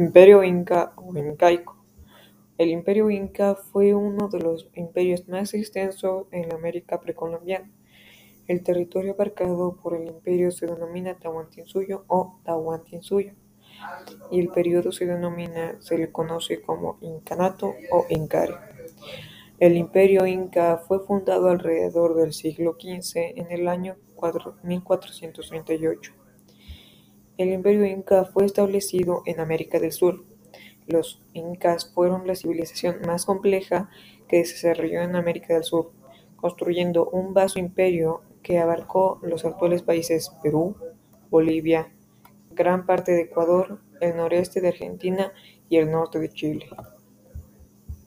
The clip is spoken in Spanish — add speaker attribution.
Speaker 1: Imperio inca o incaico: El Imperio inca fue uno de los imperios más extensos en la América precolombina. El territorio abarcado por el imperio se denomina Tahuantinsuyo o Tahuantinsuyo, y el período se denomina, se le conoce como Incanato o Incaria. El Imperio inca fue fundado alrededor del siglo XV, en el año 1438. El Imperio inca fue establecido en América del Sur. Los incas fueron la civilización más compleja que se desarrolló en América del Sur, construyendo un vasto imperio que abarcó los actuales países Perú, Bolivia, gran parte de Ecuador, el noreste de Argentina y el norte de Chile.